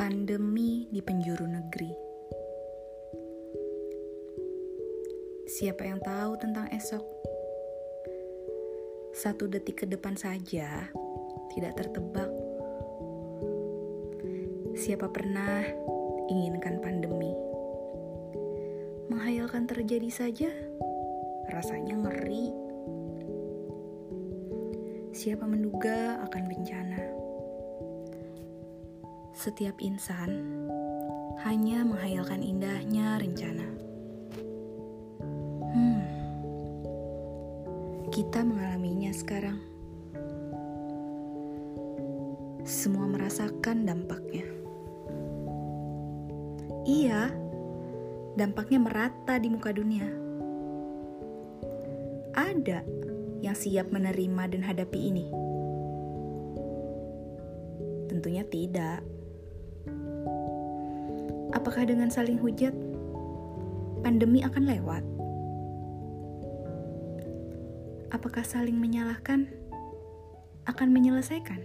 pandemi di penjuru negeri. Siapa yang tahu tentang esok? Satu detik ke depan saja tidak tertebak. Siapa pernah inginkan pandemi? Menghayalkan terjadi saja rasanya ngeri. Siapa menduga akan bencana? Setiap insan hanya menghayalkan indahnya rencana. Hmm, kita mengalaminya sekarang. Semua merasakan dampaknya. Iya, dampaknya merata di muka dunia. Ada yang siap menerima dan hadapi ini. Tentunya tidak. Apakah dengan saling hujat, pandemi akan lewat? Apakah saling menyalahkan akan menyelesaikan?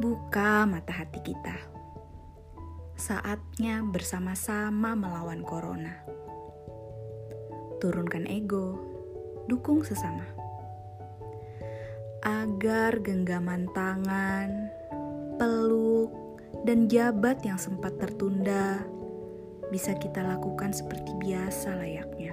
Buka mata hati kita. Saatnya bersama-sama melawan corona. Turunkan ego, dukung sesama. Agar genggaman tangan, peluk, dan jabat yang sempat tertunda bisa kita lakukan seperti biasa layaknya.